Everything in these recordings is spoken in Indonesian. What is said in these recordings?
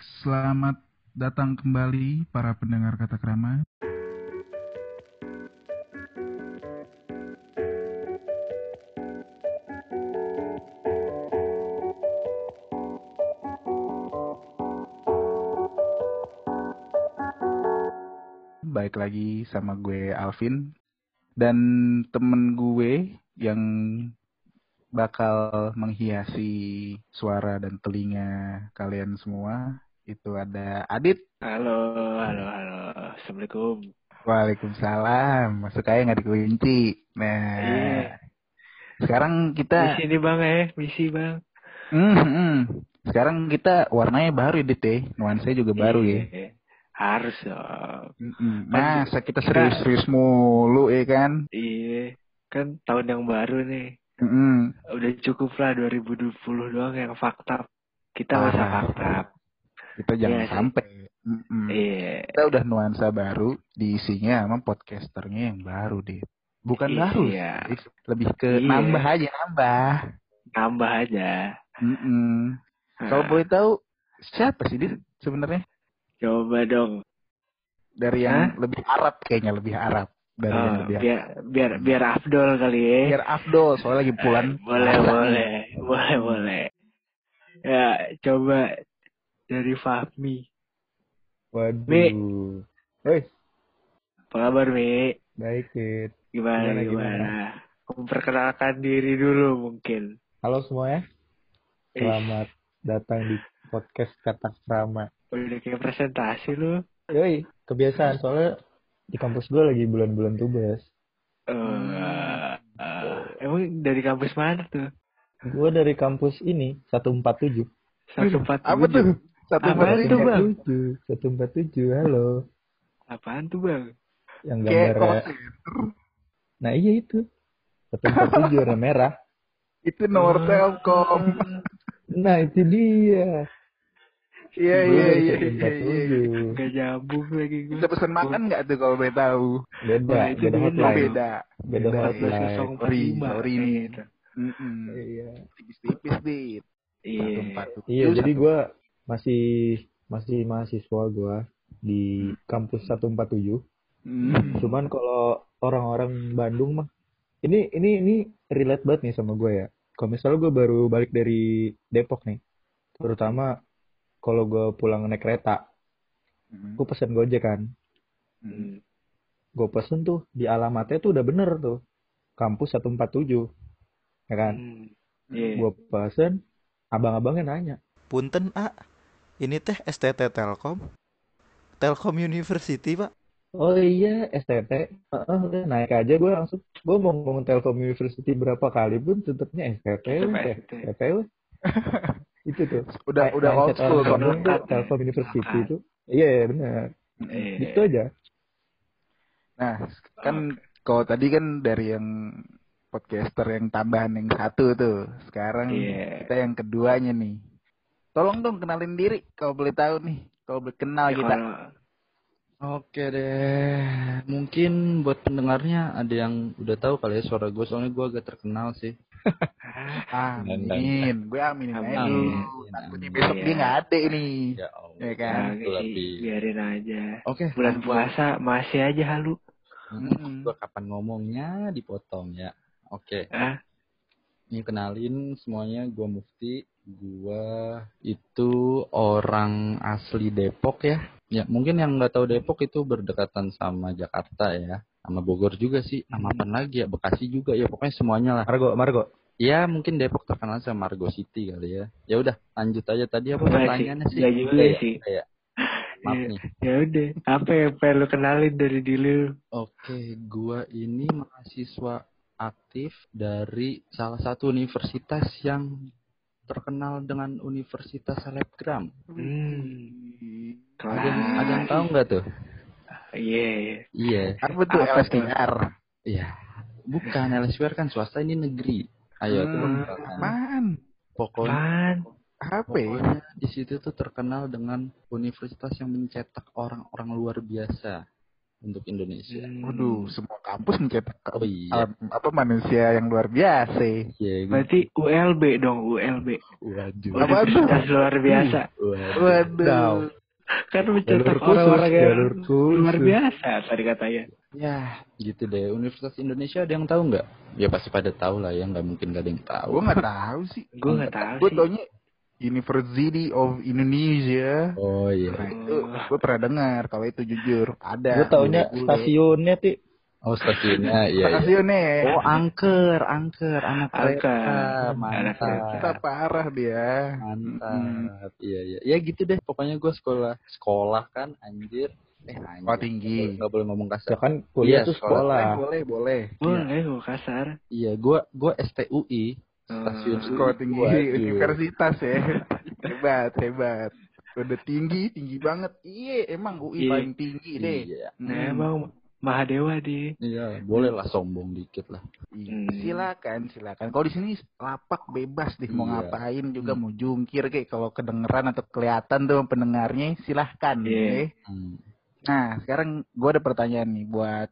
selamat datang kembali para pendengar kata krama. Baik lagi sama gue Alvin dan temen gue yang bakal menghiasi suara dan telinga kalian semua itu ada Adit. Halo, halo, halo. Assalamualaikum. Waalaikumsalam. Masuk aja nggak dikunci. Nah, Iya. sekarang Di kita, sini bang eh, misi bang. Hmm, hmm. sekarang kita warnanya baru ya, Dit ya. Nuansanya juga baru ya. Iya. Harus dong. Masa kita serius-serius mulu ya kan? Iya. Kan tahun yang baru nih. Mm-mm. Udah cukup lah 2020 doang yang fakta. Kita masa fakta. Kita jangan Iya sih. sampai. Mm-mm. Iya. Kita udah nuansa baru diisinya sama podcasternya yang baru deh. Bukan Iya. baru, sih. lebih ke Iya. nambah aja nambah. Tambah aja. Mm-mm. Kalau Nah, boleh tahu siapa sih Dit sebenarnya? coba dong. Dari yang lebih Arab kayaknya lebih Arab dari yang Oh, lebih biar biar biar Afdol kali ya. biar Afdol soalnya lagi pulang. Eh, boleh, boleh, boleh, boleh. Ya, coba dari Fahmi. Waduh. Mi. Hei, Apa kabar, Mi? baik, Dit. Gimana, Gimana, gimana? Memperkenalkan diri dulu mungkin. Halo semuanya, selamat datang di podcast Kata Krama. udah kayak presentasi lu. Yoi, kebiasaan soalnya di kampus gue lagi bulan-bulan tugas. Eh, eh, emang dari kampus mana tuh? Gue dari kampus ini 147. Satu empat Apa tuh? Satu Apaan empat tiga. Bang? 147, halo. Apaan tuh bang? Yang center. nah iya itu. 147 warna merah. Itu nomor Telkom. Nah itu dia. Iya iya dari iya iya. iya. 147. Gak nyambung lagi gue. Bisa pesan makan nggak tuh kalau boleh tahu? Beda, Nah, itu beda hotline. beda. Beda Beda, hotline. iya. Sorry, sorry nih. Gitu. Mm-mm. Iya. Tipis-tipis dit. Satu Iya. empat tujuh, Iya, satu jadi gue masih masih mahasiswa gue di kampus 147. Hmm. Cuman kalau orang-orang Bandung mah ini ini ini relate banget nih sama gue ya. Kalau misalnya gue baru balik dari Depok nih, terutama kalau gue pulang naik kereta, Hmm. gue pesen Gojek kan. Hmm. Gue pesen tuh di alamatnya tuh udah bener tuh. Kampus 147. Ya kan? Hmm. Iya. Gue pesen, abang-abangnya nanya. Punten, A. Ini teh STT Telkom. Telkom University, Pak. Oh iya, STT. Heeh, udah naik aja gue langsung. Gue mau ngomong Telkom University berapa kali pun tetapnya STT. STT. Itu tuh. Udah udah old school kan. Tuh. Telkom University itu. Iya, iya, benar. Iya. Gitu aja. Nah, kan kalau tadi kan dari yang podcaster yang tambahan yang satu tuh. Sekarang Iya. kita yang keduanya nih. Tolong dong kenalin diri kalau boleh tahu nih. Kalau boleh kenal Ya, kita. Oke deh, mungkin buat pendengarnya ada yang udah tahu kali ya suara gue, soalnya gue agak terkenal sih. Amin. Gue aminin aja Amin. dulu. Takutnya besok Iya. dia nggak ada ini. Ya Allah. Ya kan? Nah, Pi. biarin aja. Oke, Bulan puasa masih aja halu. Mm-mm. gue kapan ngomongnya dipotong ya. Oke, Ah, ini kenalin semuanya, gue Mufti. Gue itu orang asli Depok ya. Ya, mungkin yang nggak tahu Depok itu berdekatan sama Jakarta ya. Sama Bogor juga sih, sama apa lagi ya, Bekasi juga ya, pokoknya semuanya lah. Margo, Margo. Ya mungkin Depok terkenal sama Margo City kali ya. Ya udah lanjut aja tadi apa pertanyaannya sih? enggak juga Udah ya? sih. Ya? Maaf Iya. nih. ya udah. Apa yang pengen lu kenalin dari diri lu? Oke, gua ini mahasiswa aktif dari salah satu universitas yang terkenal dengan Universitas Selebgram. Hmm. Ada yang, ada yang tahu nggak tuh? Iya. iya. Iya, Apa tuh Apa tuh? LSTR? iya. Bukan LSWR kan swasta ini negeri. Ayo Hmm, misalkan. Apaan? Pokoknya Apaan? Apa ya? Pokoknya di situ tuh terkenal dengan universitas yang mencetak orang-orang luar biasa. Untuk Indonesia. Hmm. Waduh, semua kampus mencetak Oh iya. um, apa manusia yang luar biasa. Iya, gitu. Berarti ULB dong, ULB. Waduh. Universitas luar biasa. Waduh. Waduh. Kan mencetak khusus, orang-orang yang luar biasa tadi katanya. Ya, gitu deh. Universitas Indonesia ada yang tahu nggak? Ya pasti pada tahu lah ya, nggak mungkin gak ada yang tahu. Gue nggak tahu sih. Gue nggak tahu Gue taunya University of Indonesia. Oh iya. Nah itu gue pernah dengar kalau itu jujur ada. Gue taunya bule-bule. stasiunnya ti. Oh stasiunnya, iya. iya. Stasiunnya. Oh angker, angker, anak Angker. kereta, kereta. Kita mantap, parah dia. mantap. Iya iya. Ya gitu deh. Pokoknya gue sekolah, sekolah kan, anjir. Eh anjir. Oh tinggi. Nggak boleh ngomong Ya kasar. kan kuliah Iya, tuh sekolah. sekolah. Boleh boleh. Boleh gue kasar. Iya, gue gue STUI, stasiun Hmm. Sekolah tinggi universitas ya. hebat hebat. Udah tinggi tinggi banget. Iya emang UI Iya. paling tinggi deh. Iya. Nah, Hmm. emang Mahadewa di. Iya, boleh lah sombong dikit lah. Iya, Hmm. Silakan, silakan. Kalau di sini lapak bebas deh mau Iya. ngapain juga Hmm. mau jungkir kayak kalau kedengeran atau kelihatan tuh pendengarnya silahkan. Iya. eh. Hmm. Nah sekarang gue ada pertanyaan nih buat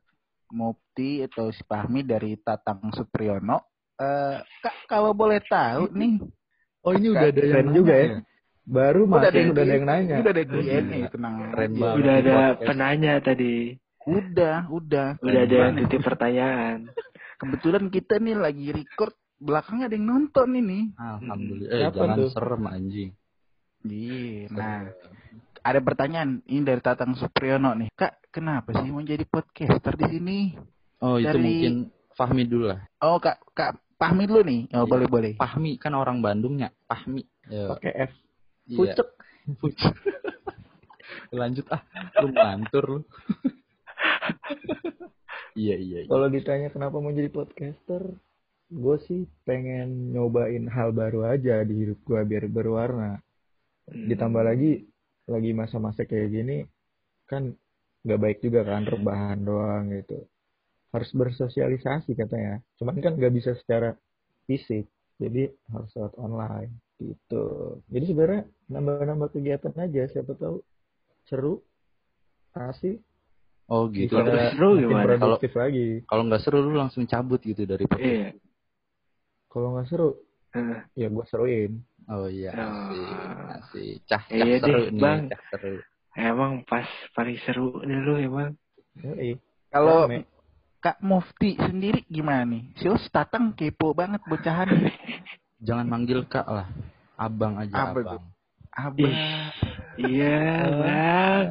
Mufti atau si Fahmi dari Tatang Supriyono. Eh kak kalau boleh tahu nih, Oh ini udah ada yang juga ya. Baru udah masuk udah ada yang nanya. Udah ada Q&A, tenang Keren aja. banget. Udah ada penanya tadi. Udah, udah. Udah ada yang titip pertanyaan. Kebetulan kita nih lagi record belakangnya ada yang nonton ini. Alhamdulillah. Eh, Siapa jangan tuh? serem anjing. Iya, nah ada pertanyaan ini dari Tatang Supriyono nih. Kak, kenapa sih mau jadi podcaster di sini? Oh, itu mungkin Fahmi dulu lah. Oh, Kak, Kak Fahmi dulu nih. Oh, Iya. boleh, boleh. Fahmi kan orang Bandungnya. Fahmi. Ya. Pakai F. Iya. Pucek. Pucek. Lanjut ah, lu ngantur lu. iya iya. iya. Kalau ditanya kenapa mau jadi podcaster, gue sih pengen nyobain hal baru aja di hidup gue biar berwarna. Hmm. Ditambah lagi lagi masa-masa kayak gini kan nggak baik juga kan rebahan doang gitu. Harus bersosialisasi katanya. Cuman kan nggak bisa secara fisik, jadi harus lewat online gitu. Jadi sebenarnya nambah-nambah kegiatan aja, siapa tahu seru, asik, Oh gitu. Terus seru gimana? produktif lagi. Kalau nggak seru lu langsung cabut gitu dari podcast. Iya. Kalau nggak seru, Heeh. ya gue seruin. Oh iya, Oh. asik, asik. Cah, cah Iya seru deh, nih, Bang. cah seru. Emang pas paling seru dulu emang. Yoi. Kalau. Kak Mufti sendiri gimana nih? Si Os Tatang kepo banget bocahan. Jangan manggil Kak lah. Abang aja Apa abang. Abang. Iya, Bang.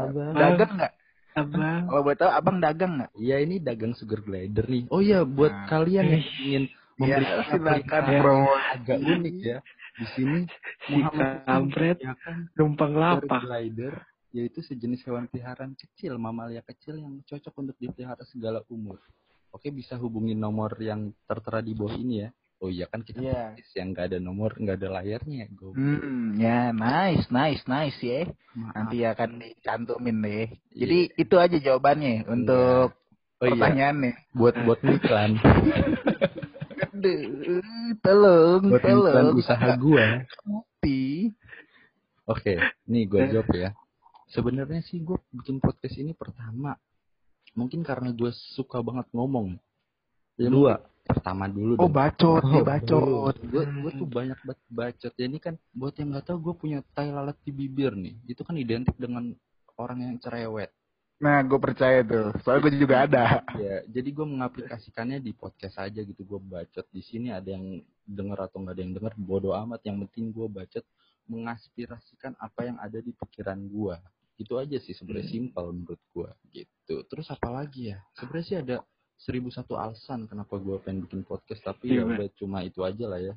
Abang. Dagang nggak? Abang. Kalau boleh tahu abang dagang nggak? Iya ini dagang sugar glider nih. Oh iya buat Nah. kalian yang ingin membeli Ya, silakan Ya. bro. agak unik ya. Di sini Si Muhammad kampret numpang sugar lapak. glider yaitu sejenis hewan peliharaan kecil, mamalia kecil yang cocok untuk dipelihara segala umur. Oke, bisa hubungi nomor yang tertera di bawah ini ya. Oh iya kan kita Iya. podcast yang nggak ada nomor, nggak ada layarnya. Go. Hmm, ya nice, nice, nice ya. Maaf. Nanti akan dicantumin deh. Jadi itu aja jawabannya untuk Oh iya, pertanyaannya. buat buat iklan, tolong, buat iklan tolong. usaha gua. Mufti. Oke, nih gue jawab ya. Sebenarnya sih gue bikin podcast ini pertama, mungkin karena gue suka banget ngomong. Ya, Dua. Pertama dulu Oh dong. bacot, Oh, bacot. gue gue tuh banyak banget bacot ya ini kan buat yang nggak tahu gue punya tai lalat di bibir nih itu kan identik dengan orang yang cerewet Nah, gue percaya tuh. Soalnya gue juga ada. ya jadi gue mengaplikasikannya di podcast aja gitu gue bacot di sini ada yang denger atau nggak ada yang denger bodoh amat yang penting gue bacot mengaspirasikan apa yang ada di pikiran gue itu aja sih sebenarnya simpel menurut gue gitu. Terus apa lagi ya? Sebenarnya sih ada seribu satu alasan kenapa gue pengen bikin podcast tapi ya Iya, udah cuma itu aja lah ya.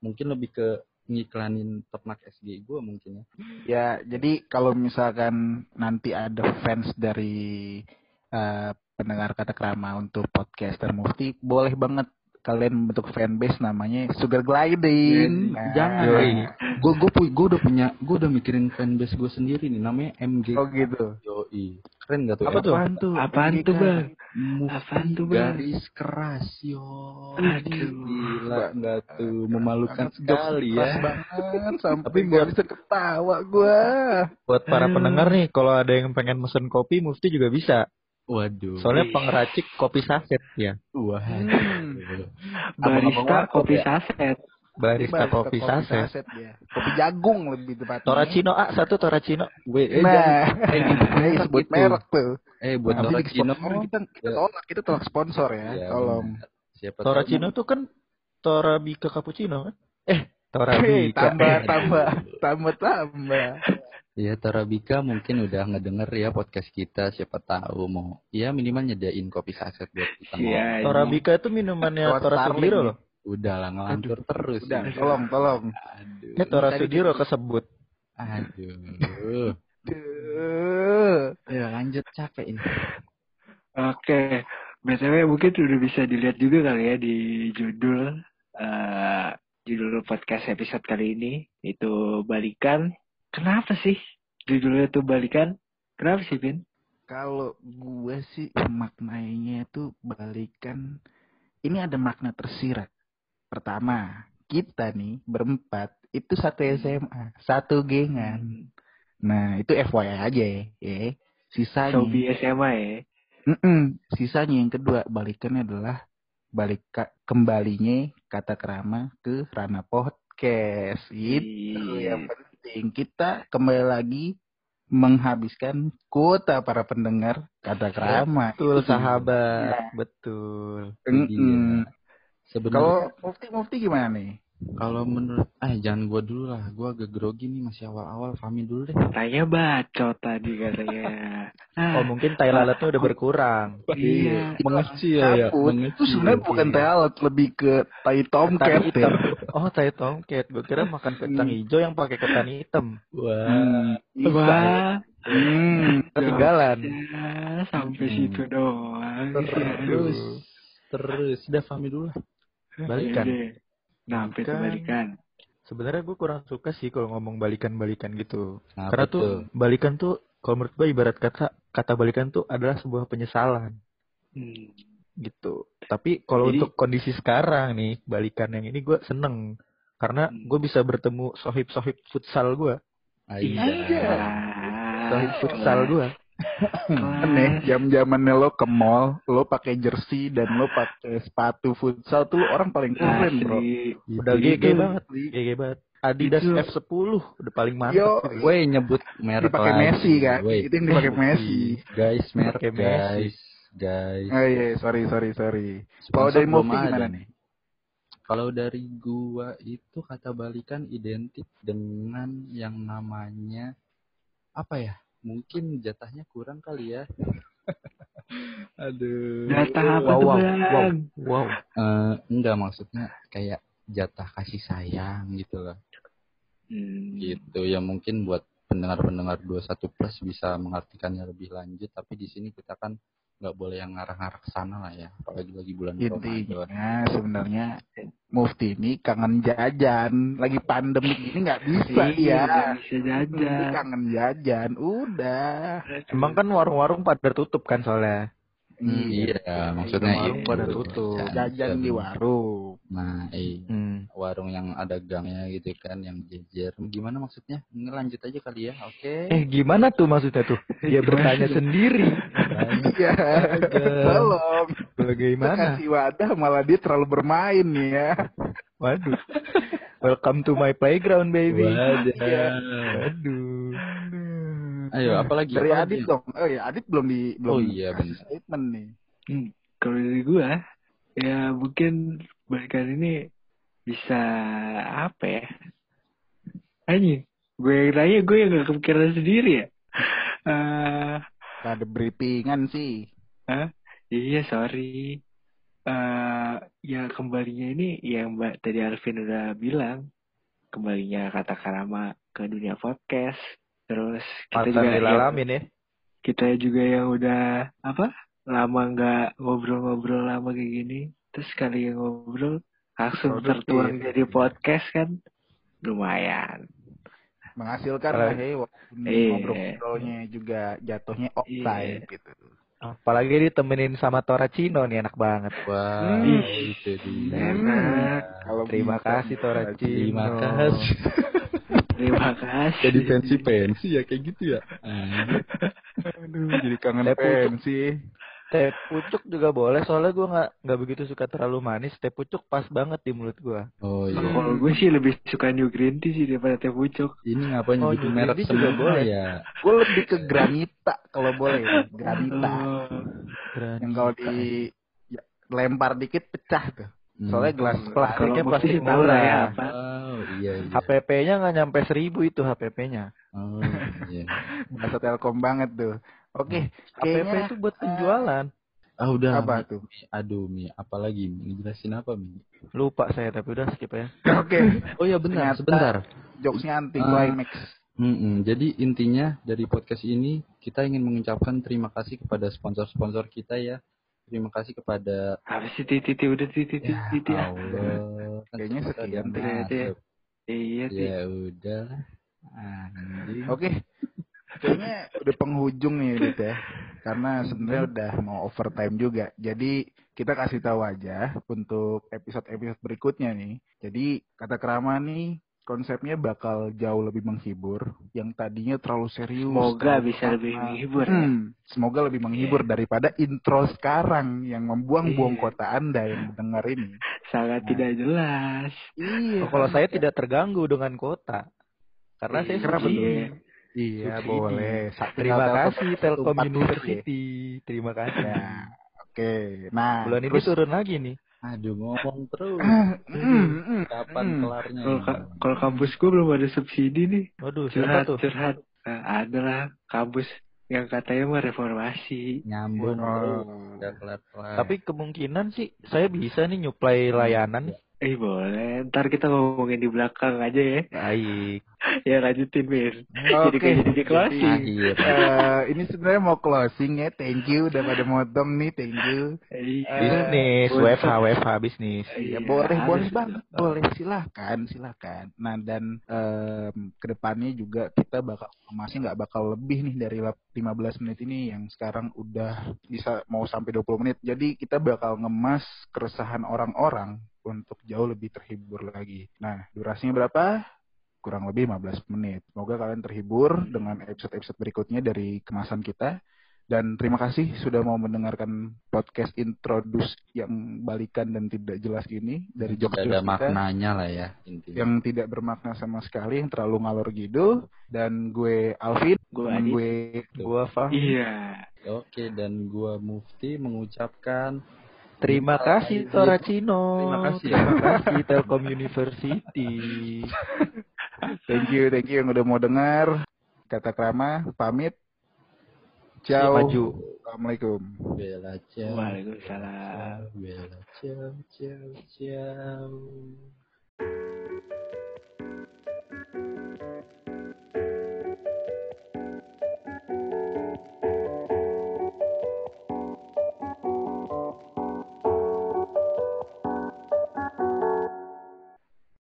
Mungkin lebih ke ngiklanin ternak SG gue mungkin ya. Ya, jadi kalau misalkan nanti ada fans dari eh, pendengar kata krama untuk podcaster Mufti, boleh banget kalian bentuk fanbase namanya Sugar Gliding. Nah, jangan gue gue gue udah punya gue udah mikirin fanbase gue sendiri nih namanya MG Oh gitu. Yoi. keren gak tuh Apa tuh? Apaan tuh? Apaan tuh, Bang? Mufti Apaan tuh, Bang? garis keras yo Aduh. gila nggak tuh memalukan sekali keras ya banget sampai Tapi buat- bisa ketawa gua. Buat para pendengar nih, kalau ada yang pengen mesen kopi, Mufti juga bisa. Waduh. Soalnya pengeracik kopi saset ya. Wah. Barista kopi ya? saset. Barista kopi saset. ya. Kopi jagung lebih tepatnya. Toracino A satu Toracino. Weh, eh, Nah, eh, sebut merek tuh. Eh, buat Nah, Toracino. kita kita tolak, kita tolak sponsor ya. Iya, Tolong. Siapa Toracino tuh kan Torabika cappuccino kan? Eh, Torabika. tambah, tambah, tambah, tambah. Ya Torabika mungkin udah ngedenger ya podcast kita siapa tahu mau ya minimal nyediain kopi saset buat kita Iya. Torabika itu minumannya Tora Sudiro loh. Udah lah ngelantur terus. Udah, ini. tolong, tolong. Aduh. Ini Tora Sudiro kesebut. Aduh. Duh. Ayo lanjut capek ini. Oke, btw mungkin udah bisa dilihat juga kali ya di judul eh judul podcast episode kali ini itu balikan. Kenapa sih judulnya tuh balikan? Kenapa sih Vin? Kalau gue sih maknanya itu balikan. Ini ada makna tersirat. Pertama, kita nih berempat itu satu SMA, satu gengan. Nah, itu FYI aja ya. ya. Sisanya, Sobi SMA ya. Mm-mm. sisanya yang kedua balikannya adalah balik ka- kembalinya kata kerama ke ranah podcast. Itu Iya. yang penting. Kita kembali lagi menghabiskan kuota para pendengar kata kerama. Betul Itu sahabat, betul. Mm-mm. Sebenarnya Kalau mufti mufti gimana nih? Kalau menurut ah jangan gua dulu lah. Gua agak grogi nih masih awal-awal Fami dulu deh. Katanya bacot tadi katanya. Oh mungkin tai lalatnya udah berkurang. iya. Mengecil ya. Cabut. Itu sebenarnya bukan tealet, lebih ke tai tomcat ya. Oh tai tomcat. Gue kira makan kentang hijau yang pakai ketan hitam. Wah. Hmm. Wah. Hmm. Ketinggalan. Ya, sampai Hmm. situ doang. Terus terus udah Fami dulu lah. Balikan. Nah, sampai itu Balikan. balikan. Sebenarnya gue kurang suka sih kalau ngomong balikan-balikan gitu. Nah, Karena tuh balikan tuh kalau menurut gue ibarat kata kata balikan tuh adalah sebuah penyesalan Hmm. gitu. Tapi kalau Jadi- untuk kondisi sekarang nih balikan yang ini gue seneng karena Hmm. gue bisa bertemu sohib-sohib futsal gue, Iya. sohib futsal gue. Aneh, jam-zamannya lo ke mall, lo pakai jersey dan lo pakai sepatu futsal tuh orang paling keren, Bro. Udah GG banget, GG banget. Adidas Itu- F10 udah paling Yo, mantap. Woi nyebut merek dipakai lagi. Messi kan? Woi. Itu yang dipakai Messi. Guys, merek Pakai Messi. guys. Guys. Oh iya, sorry, sorry, sorry. Kalau dari ada gimana nih? Kalau dari gua itu kata balikan identik dengan yang namanya apa ya? Mungkin jatahnya kurang kali ya. Aduh. Data apa Wow, tuh, wow, Bang? wow. Wow. Eh, enggak maksudnya kayak jatah kasih sayang gitu loh. Hmm. Gitu ya mungkin buat pendengar-pendengar 21 plus bisa mengartikannya lebih lanjut tapi di sini kita kan nggak boleh yang ngarah-ngarah ke sana lah ya apalagi lagi bulan Ramadan. Intinya sebenarnya Mufti ini kangen jajan. Lagi pandemi ini nggak bisa Iya, nggak bisa jajan. kangen jajan. Udah. Emang kan warung-warung pada tutup kan soalnya. Hmm, iya, maksudnya warung itu. pada tutup. Jajan di warung. Nah, iya. Hmm. warung yang ada gangnya gitu kan yang jejer gimana maksudnya ini lanjut aja kali ya oke Eh gimana tuh maksudnya tuh? Dia bertanya sendiri. Iya. Tolong. Bagaimana? Kasih wadah malah dia terlalu bermain nih ya. Waduh. Welcome to my playground baby. Wadah. Iya. Aduh. Ayo apalagi Dari apalagi? Adit dong. Oh ya, Adit belum di belum Oh iya, kasih benar. statement nih. Hmm, kalau dari gua ya mungkin balikan ini bisa apa ya? Anjing, gue yang nanya gue yang gak kepikiran sendiri ya. Eh, Gak ada briefingan sih. iya sorry. Eh, ya kembalinya ini yang Mbak tadi Alvin udah bilang kembalinya kata Karama ke dunia podcast. Terus kita juga yang, ya. kita juga yang udah apa lama nggak ngobrol-ngobrol lama kayak gini terus sekali yang ngobrol langsung Produktif. tertuang jadi podcast kan lumayan Menghasilkan lah hei walaupun Iya. ngobrol-ngobrolnya juga jatuhnya offside gitu. Apalagi ditemenin sama Toracino nih enak banget. wah Hmm. itu dia enak Kalau Terima kasih Toracino. terima kasih Terima kasih. Jadi pensi-pensi ya kayak gitu ya. Aduh, jadi kangen Teh pensi. Teh pucuk juga boleh soalnya gue nggak nggak begitu suka terlalu manis. Teh pucuk pas banget di mulut gue. Oh iya. Kalau gue sih lebih suka New Green Tea sih daripada teh pucuk. Ini ngapain Oh, nyebutin New merek juga semua boleh. ya? Gue lebih ke granita kalau boleh. Granita. Oh, Yang kalau di ya, lempar dikit pecah tuh. Hmm. Soalnya gelas kalau plastiknya plastik lah ya murah. apa. Oh iya iya. HPP-nya nggak nyampe seribu itu HPP-nya. Oh iya. Bahasa Telkom banget tuh. Oke, HPP kayaknya itu buat penjualan. Ah udah. apa tuh? Aduh Mi, apalagi Mi? Ngejelasin apa Mi? Lupa saya tapi udah skip ya. Oke, Oh ya benar, Ternyata- sebentar. jokesnya anti Ah. climax. Mm-mm. Jadi intinya dari podcast ini kita ingin mengucapkan terima kasih kepada sponsor-sponsor kita ya. Terima kasih kepada Apa sih titi titi udah titi titi ya titi. Allah. Kan Kayaknya sekian masuk. Iya sih. Ya udah. Anjing. Oke. Kayaknya udah penghujung nih Dit ya. Karena sebenarnya udah mau overtime juga. Jadi kita kasih tahu aja untuk episode-episode berikutnya nih. Jadi kata kerama nih konsepnya bakal jauh lebih menghibur. Yang tadinya terlalu serius. Semoga terlalu bisa lebih menghibur ya. Hmm, semoga lebih menghibur daripada intro sekarang yang membuang-buang Iya. kota Anda yang mendengar ini. Sangat Nah. tidak jelas. Iya. Oh, kalau saya tidak terganggu dengan kota. Karena saya Kenapa subsidi. Iya. Iya, Subsidi. boleh. Sa- Terima kasih Telkom 147 ya. University. Terima kasih. Ya, oke. Nah, Bulan ini terus- turun lagi nih. Aduh ngomong terus. Kapan kelarnya? Kalau ka- kalau kampus gue belum ada subsidi nih. Waduh, Curhat, tuh? curhat. Nah, ada lah kampus yang katanya mah reformasi. nyambung Oh. terus. Udah kelar-kelar. Tapi kemungkinan sih saya bisa nih nyuplai layanan. Eh boleh, ntar kita ngomongin di belakang aja ya. Baik. Ya lanjutin Mir. Oke. Jadi kayak jadi closing. Eh, ini sebenarnya mau closing ya. Thank you udah pada motong nih. Thank you. Iya. Bisnis, WFH, WFH bisnis. Ya Iya, boleh, harus boleh dong. banget, boleh silahkan, silahkan. Nah dan em, ke depannya juga kita bakal masih nggak bakal lebih nih dari lap- 15 menit ini yang sekarang udah bisa mau sampai 20 menit. Jadi kita bakal ngemas keresahan orang-orang untuk jauh lebih terhibur lagi. Nah durasinya berapa? Kurang lebih 15 menit. Semoga kalian terhibur dengan episode-episode berikutnya dari kemasan kita. Dan terima kasih sudah mau mendengarkan podcast introduce yang balikan dan tidak jelas ini dari Tidak jokes ada kita maknanya lah ya intinya. yang tidak bermakna sama sekali, yang terlalu ngalor gitu. Dan gue Alvin, Gue Adi. gue Gua Fahmi. Iya. Oke dan gua Mufti mengucapkan Terima kasih Toracino. Terima kasih. Terima kasih Telkom University. thank you, thank you yang udah mau dengar. Kata krama, pamit. Ciao. Maju. Assalamualaikum. Bella ciao. Waalaikumsalam. Bella ciao ciao ciao.